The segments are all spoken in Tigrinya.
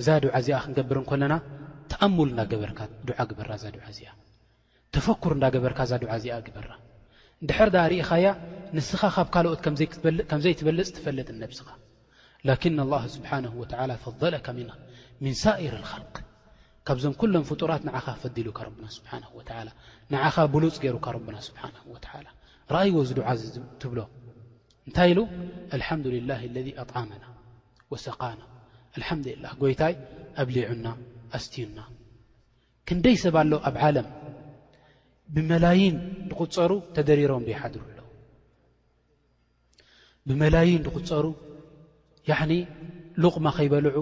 እዛ ዱዓ እዚኣ ክንገብር እንከለና ተኣሙል እንዳገበርካ ዱዓ ግበራ እዛ ዱዓ እዚኣ ተፈኩር እንዳገበርካ እዛ ዱዓ እዚኣ ግበራ እንድሕር ድኣ ርኢኻያ ንስኻ ካብ ካልኦት ከም ዘይትበልጽ ትፈልጥ ንነብስኻ ላኪን ኣላህ ስብሓነሁ ወተዓላ ፈደለካ ሚን ሳኢር ልኸልቅ ካብዞም ኩሎም ፍጡራት ንዓኻ ኣፈዲሉካ ረብና ስብሓነሁ ወተዓላ ንዓኻ ብሉጽ ገይሩካ ረብና ስብሓነሁ ወተዓላ ረኣይዎ እዚ ዱዓ እዚ ትብሎ እንታይ ኢሉ ኣልሓምዱሊላሂ ለዚ ኣጥዓመና ወሰቃና ኣልሓምዱሊላህ ጎይታይ ኣብሊዑና ኣስትዩና ክንደይ ሰብ ኣሎ ኣብ ዓለም ብመላይን ዝቁፀሩ ተደሪሮም ዘይሓድሩ ኣለዉ ብመላይን ዝቁፀሩ ያኒ ሉቕማ ከይበልዑ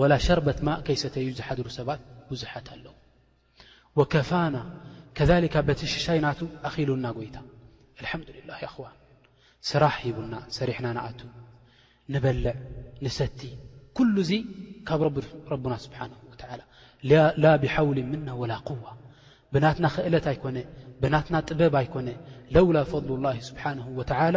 ወላ ሸርበት ማእ ከይሰተዩ ዝሓድሩ ሰባት ብዙሓት ኣለዉ ወከፋና ከዛሊካ በቲ ሽሻይ ናቱ ኣኺሉና ጎይታ ኣልሓምዱሊላህ የኣኽዋን ስራሕ ሂቡና ሰሪሕና ንኣቱ ንበልዕ ንሰቲ ኩሉ እዚ ካብ ረቡና ስብሓነሁ ወተዓላ ላ ብሓውሊን ምና ወላ ቁዋ ብናትና ክእለት ኣይኮነ ብናትና ጥበብ ኣይኮነ ለውላ ፈድሉላሂ ስብሓነሁ ወተዓላ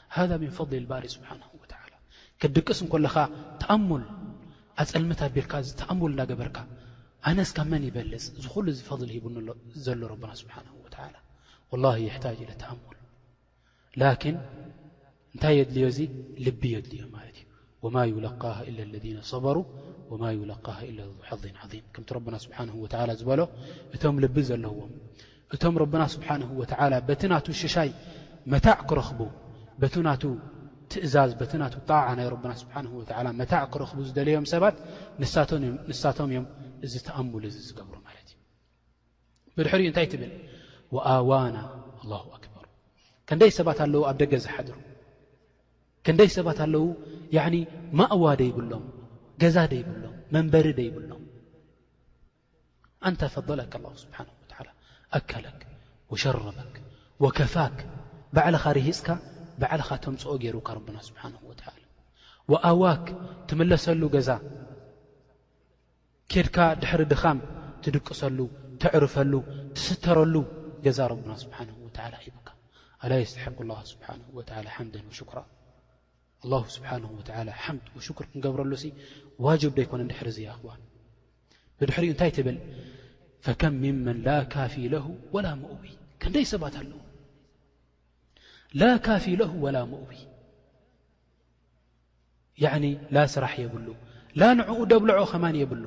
ሃዛ ሚን ፈድሊ ልባሪ ስብሓነሁ ወተዓላ ክትድቅስ እንኮለኻ ተኣሙል ኣፀልምት ኣቢልካ ተኣሙል እንዳገበርካ ኣነስ ካብ መን ይበልፅ ዝኹሉ እዚ ፈድሊ ሂቡኒ ዘሎ ረብና ስብሓነሁ ወተዓላ ወላሂ የሕታጅ ኢለ ተኣሙል ላኪን እንታይ የድልዮ እዚ ልቢ የድልዮ ማለት እዩ ወማ ዩለቃሃ ኢላ ለዚነ ሰበሩ ወማ ዩለቃሃ ኢላ ዙ ሓዚን ዓዚም ከምቲ ረብና ስብሓንሁ ወተዓላ ዝበሎ እቶም ልቢ ዘለዎም እቶም ረብና ስብሓንሁ ወተዓላ በቲ ናቱ ሽሻይ መታዕ ክረኽቡ በቲ ናቱ ትእዛዝ በቲ ናቱ ጣዓ ናይ ረብና ስብሓን ወተላ መታዕ ክረኽቡ ዝደለዮም ሰባት ንሳቶም እዮም እዚ ተኣሙል እዚ ዝገብሩ ማለት እዩ ብድሕሪ ዩ እንታይ ትብል ወኣዋና ኣላ ኣክበር ከንደይ ሰባት ኣለዉ ኣብ ደገ ዝሓድሩ ክንደይ ሰባት ኣለዉ ያኒ ማእዋ ደይብሎም ገዛ ደይብሎም መንበሪ ደይብሎም ኣንታ ፈደለከ ኣላሁ ስብሓነሁ ወተዓላ ኣከለክ ወሸረበክ ወከፋክ ባዕልኻ ርሂፅካ ባዕልኻ ተምፅኦ ገይሩካ ረብና ስብሓነሁ ወተዓላ ወኣዋክ ትምለሰሉ ገዛ ኬድካ ድሕሪ ድኻም ትድቅሰሉ፣ ተዕርፈሉ፣ ትስተረሉ ገዛ ረቡና ስብሓነሁ ወተዓላ ሂቡካ። ኣላ የስተሒቁ ላህ ስብሓነሁ ወተዓላ ሓምደን ወሹክራ። ኣላሁ ስብሓነሁ ወተዓላ ሓምድ ወሹክር ክንገብረሉሲ ዋጅብዶ ኣይኮነን ድሕሪ እዚ ኣኽዋን። ብድሕሪኡ እንታይ ትብል ፈከም ሚን መን ላ ካፊ ለሁ ወላ መእዊ ክንደይ ሰባት ኣለዉ ላ ካፊ ለሁ ወላ መእዊ። ያዕኒ ላ ስራሕ የብሉ ላ ንዕኡ ደብልዖ ከማን የብሉ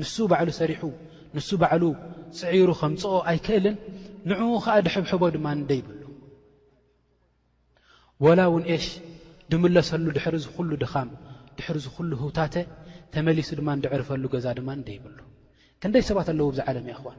ንሱ ባዕሉ ሰሪሑ ንሱ ባዕሉ ፅዒሩ ከምፅኦ ኣይክእልን ንዕኡ ከዓ ድሕብሕቦ ድማ ደይብሉ ወላ እውን ኤሽ ድምለሰሉ ድሕሪ ዝኩሉ ድኻም ድሕሪ ዝኩሉ ህውታተ ተመሊሱ ድማ ድዕርፈሉ ገዛ ድማ ደይብሉ ክንደይ ሰባት ኣለዉ ብዛ ዓለም ያ እኽዋን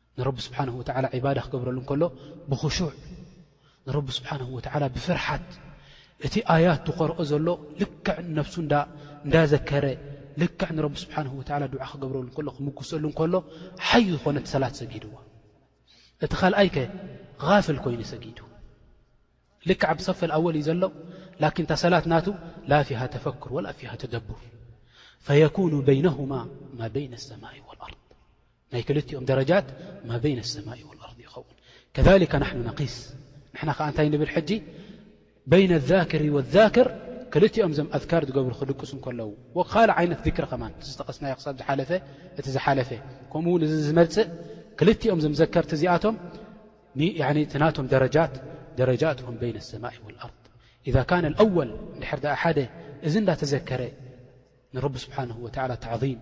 ንረቢ ስብሓነሁ ወተዓላ ዒባዳ ክገብረሉ እንከሎ ብኹሹዕ ንረቢ ስብሓነሁ ወተዓላ ብፍርሓት እቲ ኣያት ዝቐርኦ ዘሎ ልክዕ ንነብሱ እንዳዘከረ ልክዕ ንረቢ ስብሓነሁ ወተዓላ ዱዓ ክገብረሉ እንከሎ ክምጉሰሉ እንከሎ ሓይ ዝኾነት ሰላት ሰጊድዋ እቲ ካልኣይ ከ ጋፍል ኮይኑ ሰጊዱ ልክዕ ኣብ ሰፈል ኣወል እዩ ዘሎ ላኪን እታ ሰላት ናቱ ላ ፊሃ ተፈክር ወላ ፊሃ ተደቡር ፈየኩኑ በይነሁማ ማ በይነ ኣሰማኢ ወልኣርድ ናይ ክልቲኦም ደረጃት ማ በይነ ኣሰማኢ ወልኣርዲ ይኸውን ከዛሊከ ናሕኑ ነቂስ ንሕና ከኣ እንታይ ንብል ሕጂ በይነ ኣዛክሪ ወዛክር ክልቲኦም ዘም ኣዝካር ዝገብሩ ክድቅሱ እንከለዉ ወ ካልእ ዓይነት ዝክሪ ከማን እቲ ዝጠቐስናዮ ክሳብ ዝሓለፈ እቲ ዝሓለፈ ከምኡ እውን እዚ ዝመጽእ ክልቲኦም ዘም ዘከርቲ እዚኣቶም እቲ ናቶም ደረጃት ደረጃትሁም በይነ ኣሰማኢ ወልኣርድ ኢዛ ካነ ኣወል እንድሕር ድኣ ሓደ እዚ እንዳተዘከረ ንረቢ ስብሓንሁ ወተዓላ ተዕዚም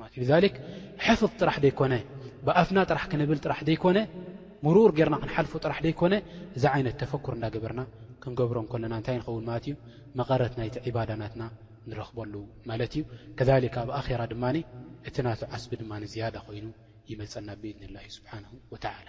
ማት ሊዛሊክ ሕፍዝ ጥራሕ ደይኮነ ብኣፍና ጥራሕ ክንብል ጥራሕ ደይኮነ ሙሩር ጌርና ክንሓልፎ ጥራሕ ደይኮነ እዚ ዓይነት ተፈኩር እንዳገበርና ክንገብሮ እንከለና እንታይ ንኸውን ማለት እዩ መቐረት ናይቲ ዒባዳ ናትና ንረኽበሉ ማለት እዩ ከዛሊክ ኣብ ኣኼራ ድማ እቲ ናቱ ዓስቢ ድማ ዝያዳ ኮይኑ ይመጸና ብኢድኒላሂ ሱብሓነሁ ወተዓላ።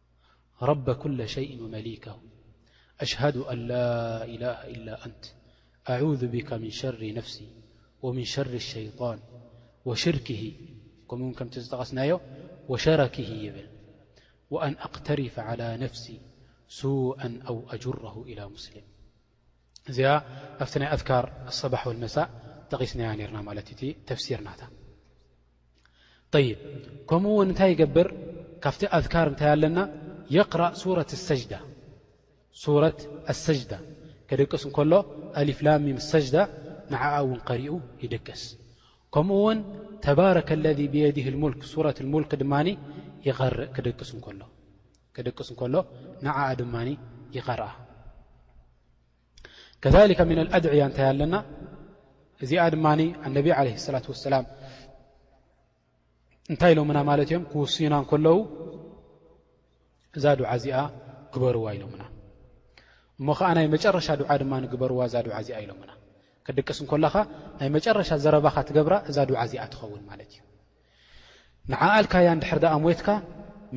رب كل شيء وملكه أشهد أن لا إله إلا أنت أعوذ بك من شر نفسي ومن شر الشيان وشركه كمك قسن وشركه ل وأن أقترف على نفسي سوءا أو أجره إلى مسلم እዚኣ ኣብቲ ናይ ኣዝካር ኣሰባሕ ወልመሳእ ጠቒስናያ ነርና ማለት እቲ ተፍሲር ናታ ይ ከምኡ ውን እንታይ ይገብር ካብቲ ኣዝካር እንታይ ኣለና የቅራእ ሱረት ሰጅዳ ሱረት ኣሰጅዳ ክድቅስ እንከሎ ኣሊፍላሚ ምስ ሰጅዳ ንዓኣ እውን ቀሪኡ ይድቅስ ከምኡ ውን ተባረከ ለذ ብየድህ ሙልክ ሱረት ሙልክ ድማ ይቀርእ ክድቅስ እንከሎ ክድቅስ እንከሎ ንዓኣ ድማ ይቐርኣ ከሊከ ምና ኣድዕያ እንታይ ኣለና እዚኣ ድማ ኣነቢ ዓለ ሰላት ወሰላም እንታይ ኢሎምና ማለት እዮም ክውስዩና እንከለዉ እዛ ዱዓ እዚኣ ግበርዋ ኢሎምና እሞ ኸዓ ናይ መጨረሻ ዱዓ ድማ ንግበርዋ እዛ ዱዓ እዚኣ ኢሎምና ክድቅስ እንከለኻ ናይ መጨረሻ ዘረባኻ ትገብራ እዛ ዱዓ እዚኣ ትኸውን ማለት እዩ ንዓ ኣልካያ እንድሕር ደኣ ሞትካ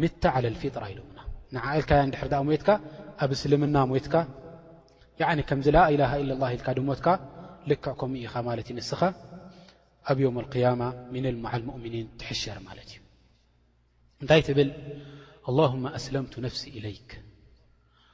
ምታ ዓለል ፊጥራ ኢሎምና ንዓ ኣልካያ እንድሕር ደኣ ሞትካ ኣብ እስልምና ሞትካ ያዕኒ ከምዚ ላኢላሃ ኢለ ላህ ኢልካ ድሞትካ ልክዕ ከምኡ ኢኻ ማለት እዩ ንስኻ ኣብ ዮም ኣልቅያማ ሚነል መዓል ሙእሚኒን ትሕሸር ማለት እዩ እንታይ ትብል ኣላሁማ ኣስለምቱ ነፍሲ ኢለይክ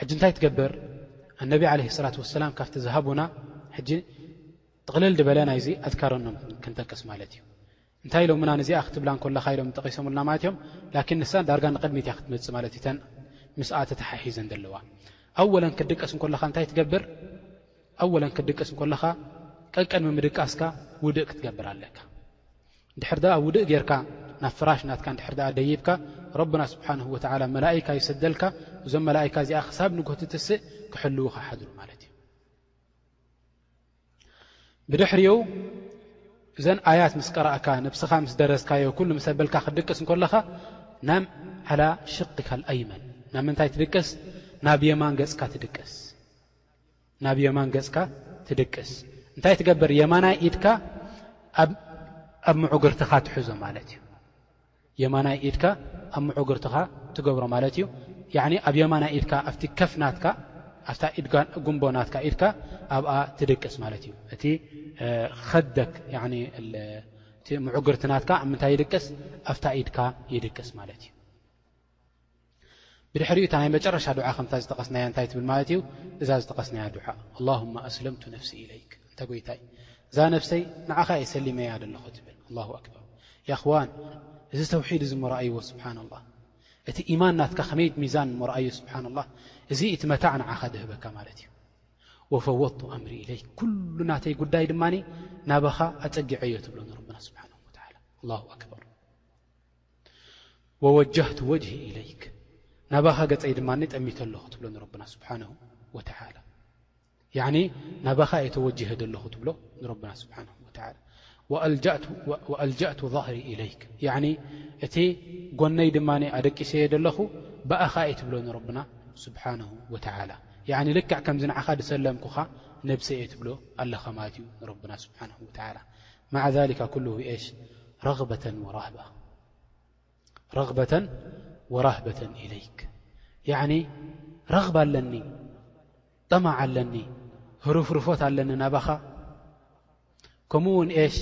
ሕጂ እንታይ ትገብር ኣነቢ ዓለ ሰላት ወሰላም ካብቲ ዝሃቡና ሕጂ ጥቕልል ድበለ ናይዚ ኣትካረኖም ክንጠቅስ ማለት እዩ እንታይ ኢሎምና ንዚኣ ክትብላ ንኮለካ ኢሎም ጠቂሶምልና ማለት እዮም ላኪን ንሳ ዳርጋ ንቅድሚት እያ ክትመፅእ ማለት እዩ ተን ምስኣ ተተሓሒዘን ዘለዋ ኣወለን ክድቀስ እንኮለካ እንታይ ትገብር ኣወለን ክድቅስ እንኮለካ ቀቅድሚ ምድቃስካ ውድእ ክትገብር ኣለካ እንድሕር ደኣ ውድእ ጌርካ ናብ ፍራሽ ናትካ እንድሕር ደኣ ደይብካ ረብና ስብሓነሁ ወተዓላ መላኢካ ይሰደልካ እዞም መላኢካ እዚኣ ክሳብ ንግሆ ትትስእ ክሕልዉኻ ይሓድሩ ማለት እዩ ብድሕሪኡ እዘን ኣያት ምስ ቀረእካ ነብስኻ ምስ ደረዝካዮ ኩሉ ምስ ኣበልካ ክትድቅስ እንኮለኻ ናም ዓላ ሽቅካ ኣይመን ናብ ምንታይ ትድቅስ ናብ የማን ገጽካ ትድቅስ ናብ የማን ገጽካ ትድቅስ እንታይ ትገብር የማናይ ኢድካ ኣብ ምዑግርትኻ ትሕዞ ማለት እዩ የማናይ ኢድካ ኣብ ምዑግርትኻ ትገብሮ ማለት እዩ ኣብ የማናይ ኢድካ ኣብቲ ከፍ ናትካ ኣብታ ጉንቦ ናትካ ኢድካ ኣብኣ ትድቅስ ማለት እዩ እቲ ከደክ እቲ ምዑግርቲ ናትካ ኣብ ምንታይ ይድቅስ ኣብታ ኢድካ ይድቅስ ማለት እዩ ብድሕሪኡ እታ ናይ መጨረሻ ዱዓ ከምታ ዝጠቀስናያ እንታይ ትብል ማለት እዩ እዛ ዝጠቀስናያ ዱዓ ኣላሁማ ኣስለምቱ ነፍሲ ኢለይክ እንተ ጎይታይ እዛ ነፍሰይ ንዓኻ እየ ሰሊመያ ደለኹ ትብል ኣላሁ ኣክበር ያኣኽዋን እዚ ተውሒድ እዚ ሞረኣይዎ ስብሓና ላህ እቲ ኢማን ናትካ ከመይ ሚዛን ሞረኣዩ ስብሓና ላህ እዚ እቲ መታዕ ንዓኻ ድህበካ ማለት እዩ ወፈወቱ ኣምሪ ኢለይ ኩሉ ናተይ ጉዳይ ድማ ናባኻ ኣፀጊዐዮ ትብሎ ንረብና ስብሓን ወተላ ኣላሁ ኣክበር ወወጀህቱ ወጅሂ ኢለይክ ናባኻ ገጸይ ድማ ጠሚተ ኣለኹ ትብሎ ንረብና ስብሓነሁ ወተዓላ ያዕኒ ናባኻ እየ ተወጅሀ ዘለኹ ትብሎ ንረብና ስብሓነሁ ወተዓላ ወኣልጃእቱ ዛህሪ ኢለይክ ያዕኒ እቲ ጎነይ ድማ ኣደቂሰየ ዘለኹ ብኣኻ እየ ትብሎ ንረብና ስብሓነሁ ወተዓላ ያዕኒ ልክዕ ከምዚ ንዓኻ ዝሰለምኩኻ ነብሰ እየ ትብሎ ኣለኻ ማለት እዩ ንረብና ስብሓነሁ ወተዓላ ማዓ ዛሊካ ኩሉ ብኤሽ ረግበተን ወራህባ ረግበተን ወራህበተን ኢለይክ ያኒ ረግባ ኣለኒ ጠማዕ ኣለኒ ህሩፍሩፎት ኣለኒ ናባኻ ከምኡ ውን ኤሽ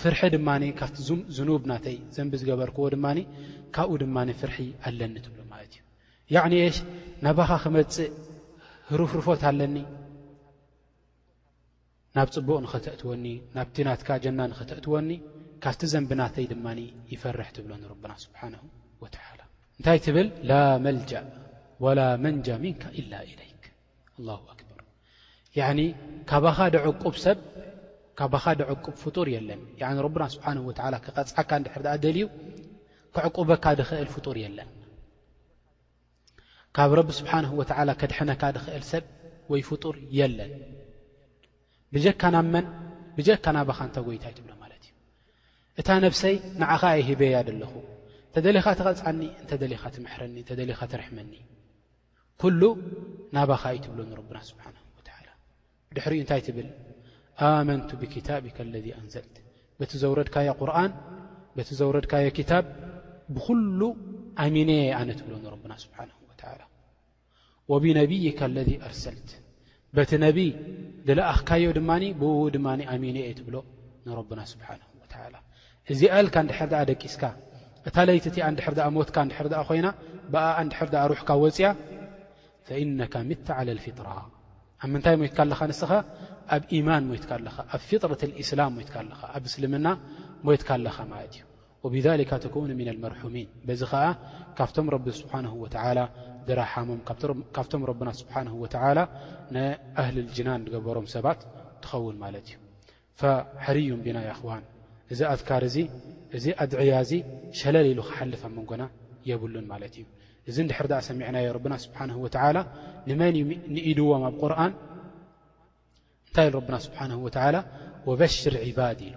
ፍርሒ ድማ ካብቲ ዝኑብ ናተይ ዘንቢ ዝገበርክዎ ድማ ካብኡ ድማ ፍርሒ ኣለኒ ትብሎ ማለት እዩ ያዕኒ ኤሽ ናባኻ ክመፅእ ህሩፍርፎት ኣለኒ ናብ ጽቡቕ ንኸተእትወኒ ናብቲ ናትካ ጀና ንኸተእትወኒ ካብቲ ዘንቢ ናተይ ድማ ይፈርሕ ትብሎ ንረብና ስብሓነሁ ወተዓላ እንታይ ትብል ላ መልጃእ ወላ መንጃ ሚንካ ኢላ ኢለይክ ኣላሁ ኣክበር ያዕኒ ካባኻ ደዕቁብ ሰብ ካባኻ ደዕቁብ ፍጡር የለን ያዕኒ ረብና ስብሓንሁ ወተዓላ ክቐጽዓካ እንድሕር ደኣ ደልዩ ከዕቁበካ ድኽእል ፍጡር የለን ካብ ረቢ ስብሓንሁ ወተዓላ ከድሐነካ ድኽእል ሰብ ወይ ፍጡር የለን ብጀካ ናብ መን ብጀካ ናባኻ እንተ ጎይታ ዩ ትብሎ ማለት እዩ እታ ነብሰይ ንዓኻ እየ ሂበያ ደለኹ እንተደሊኻ ትቐፅዓኒ እንተደሊኻ ትምሕረኒ እንተደሊኻ ትርሕመኒ ኩሉ ናባኻ እዩ ትብሎ ንረብና ስብሓን ድሕሪኡ እንታይ ትብል ኣመንቱ ብክታብካ ለذ ኣንዘልት በቲ ዘውረድካዮ ቁርን በቲ ዘውረድካዮ ክታብ ብኩሉ ኣሚነ የ ኣነ ትብሎ ንረብና ስብሓን ወላ ወብነብይካ ለذ ኣርሰልት በቲ ነብ ዝለኣኽካዮ ድማ ብኡ ድማ ኣሚነ የ ትብሎ ንረብና ስብሓን ወላ እዚኣ ልካ ንድሕር ኣ ደቂስካ እታ ለይቲ እቲኣ ንድሕር ኣ ሞትካ ንድሕር ኣ ኮይና ብኣ ንድሕር ኣ ሩሕካ ወፅያ ፈኢነካ ምት ዓለ ልፍጥራ ኣብ ምንታይ ሞይትካ ኣለኻ ንስኻ ኣብ ኢማን ሞይትካ ኣለኻ ኣብ ፊጥረት ልእስላም ሞይትካ ኣለኻ ኣብ እስልምና ሞይትካ ኣለኻ ማለት እዩ ወብሊካ ተኮኑ ምና ልመርሑሚን በዚ ኸዓ ካብቶም ረቢ ስብሓንሁ ወተዓላ ድራሓሞም ካብቶም ረብና ስብሓንሁ ወተዓላ ንኣህሊ ልጅናን ዝገበሮም ሰባት ትኸውን ማለት እዩ ፈሕርዩም ቢና ያኽዋን እዚ ኣዝካር እዚ እዚ ኣድዕያ እዚ ሸለል ኢሉ ክሓልፍ ኣብ መንጎና የብሉን ማለት እዩ እዚ እንድሕር ድኣ ሰሚዕናዮ ረብና ስብሓን ወተዓላ ንመን እዩ ንኢድዎም ኣብ ቁርን እንታይ ኢሉ ረብና ስብሓን ወተዓላ ወበሽር ዕባድ ኢሉ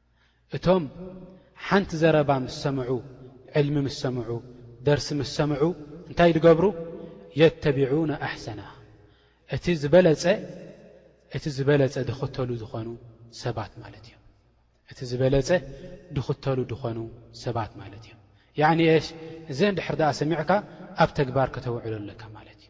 እቶም ሓንቲ ዘረባ ምስ ሰምዑ ዕልሚ ምስ ሰምዑ ደርሲ ምስ ሰምዑ እንታይ ድገብሩ የተቢዑነ ኣሕሰና እቲ ዝበለጸ እቲ ዝበለጸ ድኽተሉ ዝኾኑ ሰባት ማለት እዮም እቲ ዝበለጸ ድኽተሉ ድኾኑ ሰባት ማለት እዮም ያዕኒ እሽ እዘ እንድሕር ደኣ ሰሚዕካ ኣብ ተግባር ከተውዕሎ ኣለካ ማለት እዩ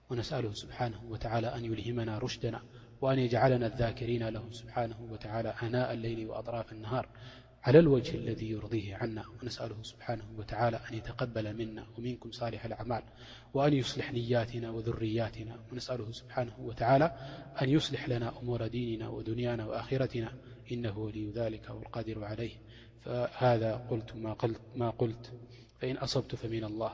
ونسأله سبحانه وتعالى أن يلهمنا رشدنا وأن يجعلنا الذاكرين له سبحانه وتعالى أناء الليل وأطراف النهار على الوجه الذي يرضيه عنا ونسأله سبحانه وتعالى أن يتقبل منا ومنكم صالح الأعمال وأن يصلح نياتنا وذرياتنا ونسأله سبحانه وتعالى أن يصلح لنا أمور ديننا ودنيانا وآخرتنا إنه ولي ذلك والقادر عليه فهذا قلت ما قلت فإن أصبت فمن الله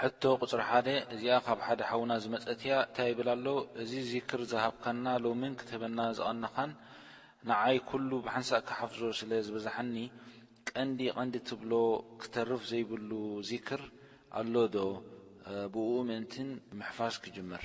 ሕቶ ቁጽሪ ሓደ እዚኣ ካብ ሓደ ሓውና ዝመጸት እያ ታይ ይብል ኣሎ እዚ ዚክር ዝሃብካና ሎምን ክትህበና ዝቀነኻን ንዓይ ኩሉ ብሓንሳእ ክሓፍዞ ስለ ዝበዛሓኒ ቀንዲ ቀንዲ ትብሎ ክተርፍ ዘይብሉ ዚክር ኣሎ ዶ ብኡኡ ምእንትን ምሕፋዝ ክጅምር።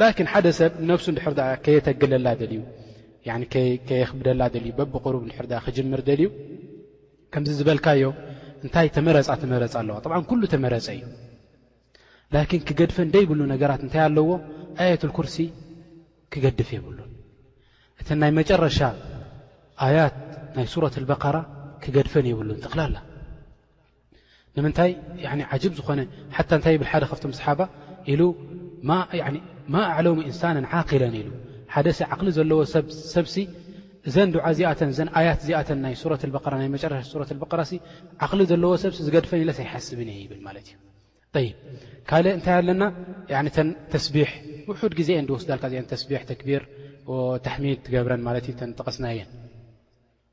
ላኪን ሓደ ሰብ ነብሱ ድሕር ከየተግለላ ደልዩ ከየክብደላ ደልዩ በብ ቅሩብ ድር ክጅምር ደልዩ ከምዚ ዝበልካዮ እንታይ ተመረፃ ተመረፃ ኣለዋ ብ ኩሉ ተመረፀ እዩ ላኪን ክገድፈን ደይብሉ ነገራት እንታይ ኣለዎ ኣየትል ኩርሲ ክገድፍ የብሉን እተ ናይ መጨረሻ ኣያት ናይ ሱረት በራ ክገድፈን የብሉን ጠቕላላ ንምንታይ ያኒ ዓጅብ ዝኾነ ሓታ እንታይ ይብል ሓደ ካብቶም ሰሓባ ኢሉ ማ ኣዕለሙ ኢንሳንን ዓቂለን ኢሉ ሓደ ሲ ዓቕሊ ዘለዎ ሰብሲ እዘን ዱዓ እዚኣተን እዘን ኣያት እዚኣተን ናይ ሱረት ኣልበቀራ ናይ መጨረሻ ሱረት ኣልበቀራ ሲ ዓቕሊ ዘለዎ ሰብሲ ዝገድፈን ኢለስ ኣይሓስብን እየ ይብል ማለት እዩ ጠይብ ካልእ እንታይ ኣለና ተን ተስቢሕ ውሑድ ግዜ እየን ድወስዳልካ እዚአን ተስቢሕ ተክቢር ታሕሚድ ትገብረን ማለት እዩ ተን ጠቐስና እየን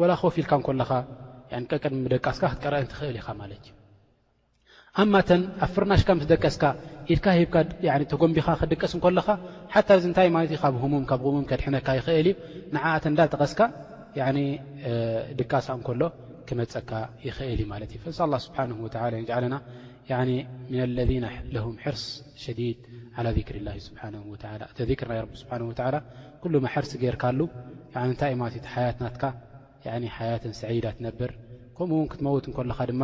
ወላ ኮፍ ኢልካ እንኮለኻ ያኒ ቀቅድሚ ምደቃስካ ክትቀረኤን ትኽእል ኢኻ ማለት እዩ። ኣማ እተን ኣብ ፍርናሽካ ምስ ደቀስካ ኢድካ ሂብካ ያኒ ተጎምቢኻ ክትድቅስ እንኮለኻ ሓታ እዚ እንታይ ማለት እዩ ካብ ህሙም ካብ ጉምም ከድሕነካ ይኽእል እዩ ንዓኣተን እንዳ ጠቀስካ ያኒ ድቃሳ እንኮሎ ክመጸካ ይኽእል እዩ ማለት እዩ ፈንሳ ኣላ ስብሓንሁ ወተዓላ የንጅዓለና ያኒ ምነ ለዚነ ለሁም ሕርስ ሸዲድ ዓላ ዚክሪላሂ ስብሓንሁ ወተዓላ እቲ ዚክር ናይ ረቢ ስብሓንሁ ወተዓላ ኩሉ መሕርሲ ጌርካሉ ያኒ እንታይ እዩ ማለት እዩ እቲ ሓያት ናትካ ያኒ ሓያትን ስዒዳ ትነብር ከምኡ ውን ክትመውት እንከለኻ ድማ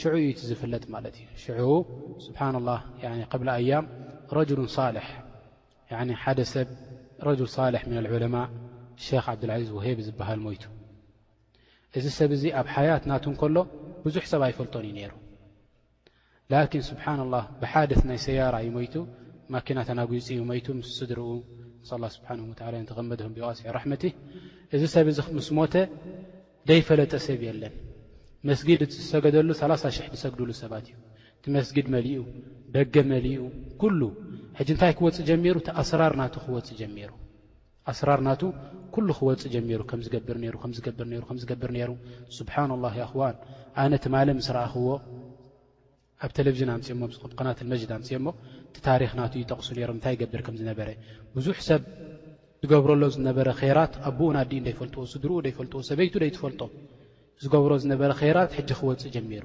ሽዑ እዩ እቲ ዝፍለጥ ማለት እዩ ሽዑ ስብሓን ላህ ያኒ ቅብለ ኣያም ረጅሉን ሳልሕ ያኒ ሓደ ሰብ ረጅል ሳልሕ ምን ኣልዑለማ ሸክ ዓብዱልዓዚዝ ውሄቢ ዝበሃል ሞይቱ እዚ ሰብ እዚ ኣብ ሓያት ናቱ እንከሎ ብዙሕ ሰብ ኣይፈልጦን እዩ ነይሩ ላኪን ስብሓንላህ ብሓደት ናይ ሰያራ እዩ ሞይቱ ማኪና ተናጒፁ እዩ ሞይቱ ምስ ስድርኡ ንስ ላ ስብሓን ወላ ንተቐመድም ቢዋስዕ ራሕመቲ እዚ ሰብ እዚ ምስ ሞተ ደይፈለጠ ሰብ የለን መስጊድ ዝሰገደሉ ሰላሳ ሽሕ ዝሰግድሉ ሰባት እዩ እቲ መስጊድ መሊኡ ደገ መሊኡ ኩሉ ሕጂ እንታይ ክወፅ ጀሚሩ ተኣስራር ናቱ ክወፅ ጀሚሩ ኣስራር ናቱ ኩሉ ክወጽእ ጀሚሩ ከምዚ ገብር ኔሩ ከምዚ ገብር ኔሩ ከምዚ ገብር ኔሩ ሱብሓነላህ የኣኽዋን ኣነ ትማሊ ምስ ረኣኽዎ ኣብ ተለቪዥን ኣምጺኦሞ ኣብ ቐናት ኣልመጅድ ኣምጺኦሞ እቲ ታሪኽ ናቱ ይጠቕሱ ኔሮም እንታይ ይገብር ከም ዝነበረ ብዙሕ ሰብ ዝገብረሎ ዝነበረ ኼራት ኣቦኡን ኣዲኡን ደይፈልጥዎ ስድርኡ ደይፈልጥዎ ሰበይቱ ደይትፈልጦ ዝገብሮ ዝነበረ ኼራት ሕጂ ክወጽእ ጀሚሩ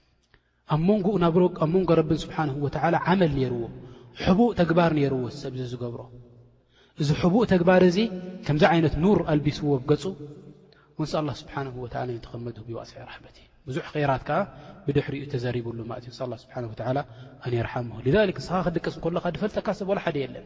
ኣብ መንጎኡ ኣብ መንጎ ረብን ስብሓንሁ ወተዓላ ዓመል ነይርዎ ሕቡእ ተግባር ነይርዎ ሰብ እዚ ዝገብሮ እዚ ሕቡእ ተግባር እዚ ከምዚ ዓይነት ኑር ኣልቢስዎ ብ ገጹ ወንስ ኣላ ስብሓንሁ ወተላ ዩ ተኸመድሁ ብዋስዕ ራሕመቲ ብዙሕ ኸይራት ከዓ ብድሕሪኡ ተዘሪብሉ ማለት እዩ ንስ ኣላ ስብሓን ወተላ ኣን የርሓምሁ ልዛሊክ ንስኻ ክድቅስ እንከለኻ ድፈልጠካ ሰብ ወላ ሓደ የለን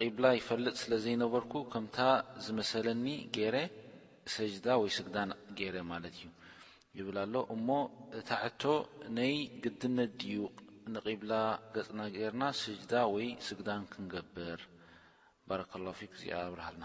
ቂብላ ይፈልጥ ስለ ዘይነበርኩ ከምታ ዝመሰለኒ ገይረ ሰጅዳ ወይ ስግዳን ገይረ ማለት እዩ ይብል ኣሎ። እሞ እታ ሕቶ ነይ ግድነት ድዩ ንቂብላ ገጽና ገይርና ስጅዳ ወይ ስግዳን ክንገብር? ባረከላሁ ፊክ እዚኣ ኣብርሃልና።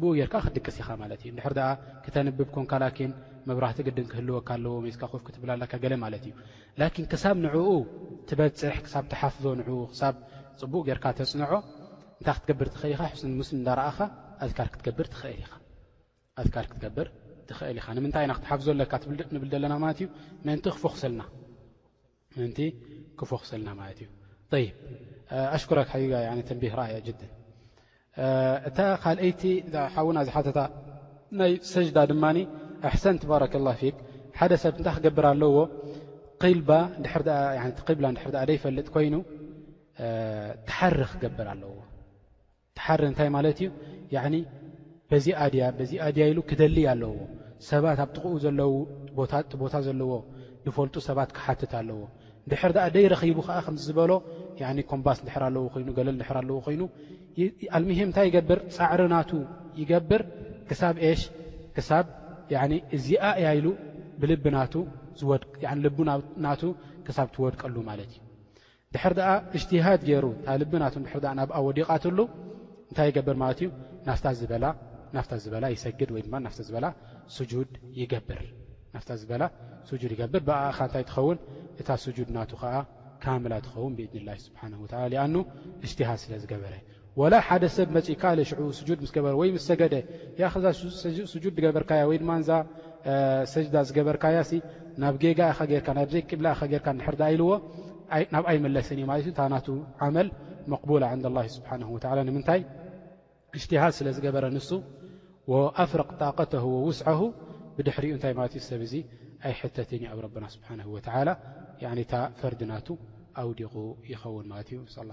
ብኡ ጌርካ ክትድቅስ ኢኻ ማለት እዩ። እንድሕር ደኣ ክተንብብ ኰንካ ላኪን መብራህቲ ግድን ክህልወካ ኣለዎ፣ ሜስካ ኮፍ ክትብል ኣለካ ገለ ማለት እዩ። ላኪን ክሳብ ንዕኡ ትበጽሕ፣ ክሳብ ትሓፍዞ፣ ንዕኡ ክሳብ ጽቡቕ ጌርካ ተጽንዖ እንታይ ክትገብር ትኽእል ኢኻ፣ ሕስንን ምስልን እንዳረኣኻ ኣዝካር ክትገብር ትኽእል ኢኻ። ኣዝካር ክትገብር ትኽእል ኢኻ። ንምንታይ ኢና ክትሓፍዞ ኣለካ ንብል ዘለና ማለት እዩ፣ ምእንቲ ክፎኽሰልና። ምእንቲ ክፎኽሰልና ማለት እዩ ጠይብ ኣሽኩረክ ሓቂቃ ያኒ ተንቢህ ራኢዕ ጅደን እታ ካልኣይቲ ሓውና ዝሓተታ ናይ ሰጅዳ ድማ ኣሕሰንት ባረከላህ ፊክ ሓደ ሰብ እንታይ ክገብር ኣለዎ ቂልባ ድሕር ቂብላ ድሕር ደኣ ደይፈልጥ ኮይኑ ተሓሪ ክገብር ኣለዎ ትሓረ እንታይ ማለት እዩ ያኒ በዚኣ ድያ በዚኣ ድያ ኢሉ ክደልይ ኣለዎ ሰባት ኣብ ጥቕኡ ዘለዉ ቦታ እቲ ቦታ ዘለዎ ድፈልጡ ሰባት ክሓትት ኣለዎ ድሕር ድኣ ደይረኺቡ ከኣ ከምዚ ዝበሎ ያኒ ኮምባስ ድሕር ኣለዎ ኮይኑ ገለል ድሕር ኣለዎ ኮይኑ ኣልምሂም እንታይ ይገብር ጻዕሪ ናቱ ይገብር ክሳብ ኤሽ ክሳብ ያኒ እዚኣ እያ ኢሉ ብልቢ ናቱ ዝወድ ያኒ ልቡ ናቱ ክሳብ ትወድቀሉ ማለት እዩ ድሕር ደኣ እጅትሃድ ገይሩ እታ ልቢ ናቱ እንድሕር ደኣ ናብኣ ወዲቓትሉ እንታይ ይገብር ማለት እዩ ናፍታ ዝበላ ናፍታ ዝበላ ይሰግድ ወይ ድማ ናፍታ ዝበላ ስጁድ ይገብር ናፍታ ዝበላ ስጁድ ይገብር ብኣኣ ኸኣ እንታይ ትኸውን እታ ስጁድ ናቱ ኸኣ ካምላ ትኸውን ብኢድኒላሂ ስብሓነሁ ወተዓላ ሊኣኑ እጅትሃድ ስለ ዝገበረ ወላ ሓደ ሰብ መጺእካ ኢለ ሽዑ ስጁድ ምስ ገበረ ወይ ምስ ሰገደ ያኺ እዛ ስጁድ ዝገበርካያ ወይ ድማ እዛ ሰጅዳ ዝገበርካያሲ ናብ ጌጋ ኢኻ ጌርካ ናብ ዘይ ቂብላ ኢኻ ጌርካ እንድሕር ደኣ ኢልዎ ናብኣ ኣይምለስን እዩ ማለት እዩ እታ ናቱ ዓመል መቅቡላ ዕንደ ላሂ ስብሓነሁ ወተዓላ ንምንታይ እጅትሃድ ስለ ዝገበረ ንሱ ወኣፍረቅ ጣቀተሁ ወውስዐሁ ብድሕሪኡ እንታይ ማለት እዩ ሰብ እዚ ኣይሕተትን እዩ ኣብ ረብና ስብሓነሁ ወተዓላ ያኒ እታ ፈርዲ ናቱ ኣውዲቑ ይኸውን ማለት እዩ ንስኣላ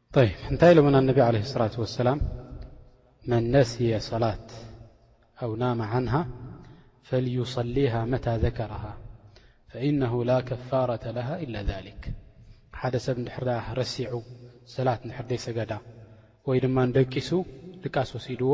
ጠይብ እንታይ ኢሎምና ነቢ ዓለይሂ ሰላቱ ወሰላም መን ነስየ ሰላት ኣው ናመ ዓንሃ ፈልዩሰሊሃ መታ ዘከረሃ ፈኢነሁ ላ ከፋረተ ለሃ ኢላ ዛሊክ ሓደ ሰብ እንድሕር ደኣ ረሲዑ ሰላት እንድሕር ዘይሰገዳ ወይ ድማ ደቂሱ ድቃስ ወሲድዎ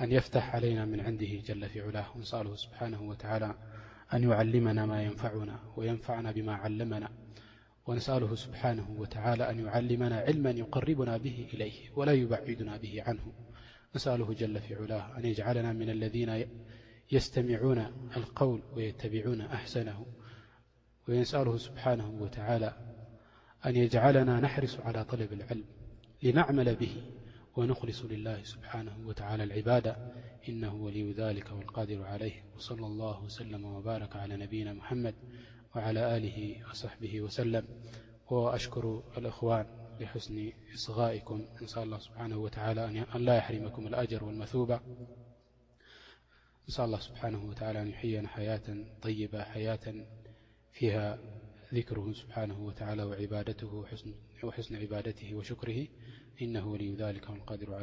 أن يفتح علينا من عنده جل فيعلاه ونسأله سبحانه وتعالى أن يعلمنا ما ينفعنا وينفعنا بما علمنا ونسأله سبحانه وتعالى أن يعلمنا علما يقربنا به إليه ولا يبعدنا به عنه نسأله جل فيعلاه أن يجعلنا من الذين يستمعون القول ويتبعون أحسنه ونسأله سبحانه وتعالى أن يجعلنا نحرص على طلب العلم لنعمل به ونخلص لله سبحانه وتعالى العبادة إنه ولي ذلك والقادر عليه وصلى الله وسلم وبارك على نبينا محمد وعلى آله وصحبه وسلم وأشكر الإخوان لحسن إصغائكم إنسأ الله سبحانه وتعالى ألا يحرمكم الأجر والمثوبة إنسأ الله سبحانه وتعالى أن يحينا حياة طيبة حياة فيها ذكره سبحانه وتعالى اهوحسن عبادته وشكره إنه ولي ذلك والقادر عل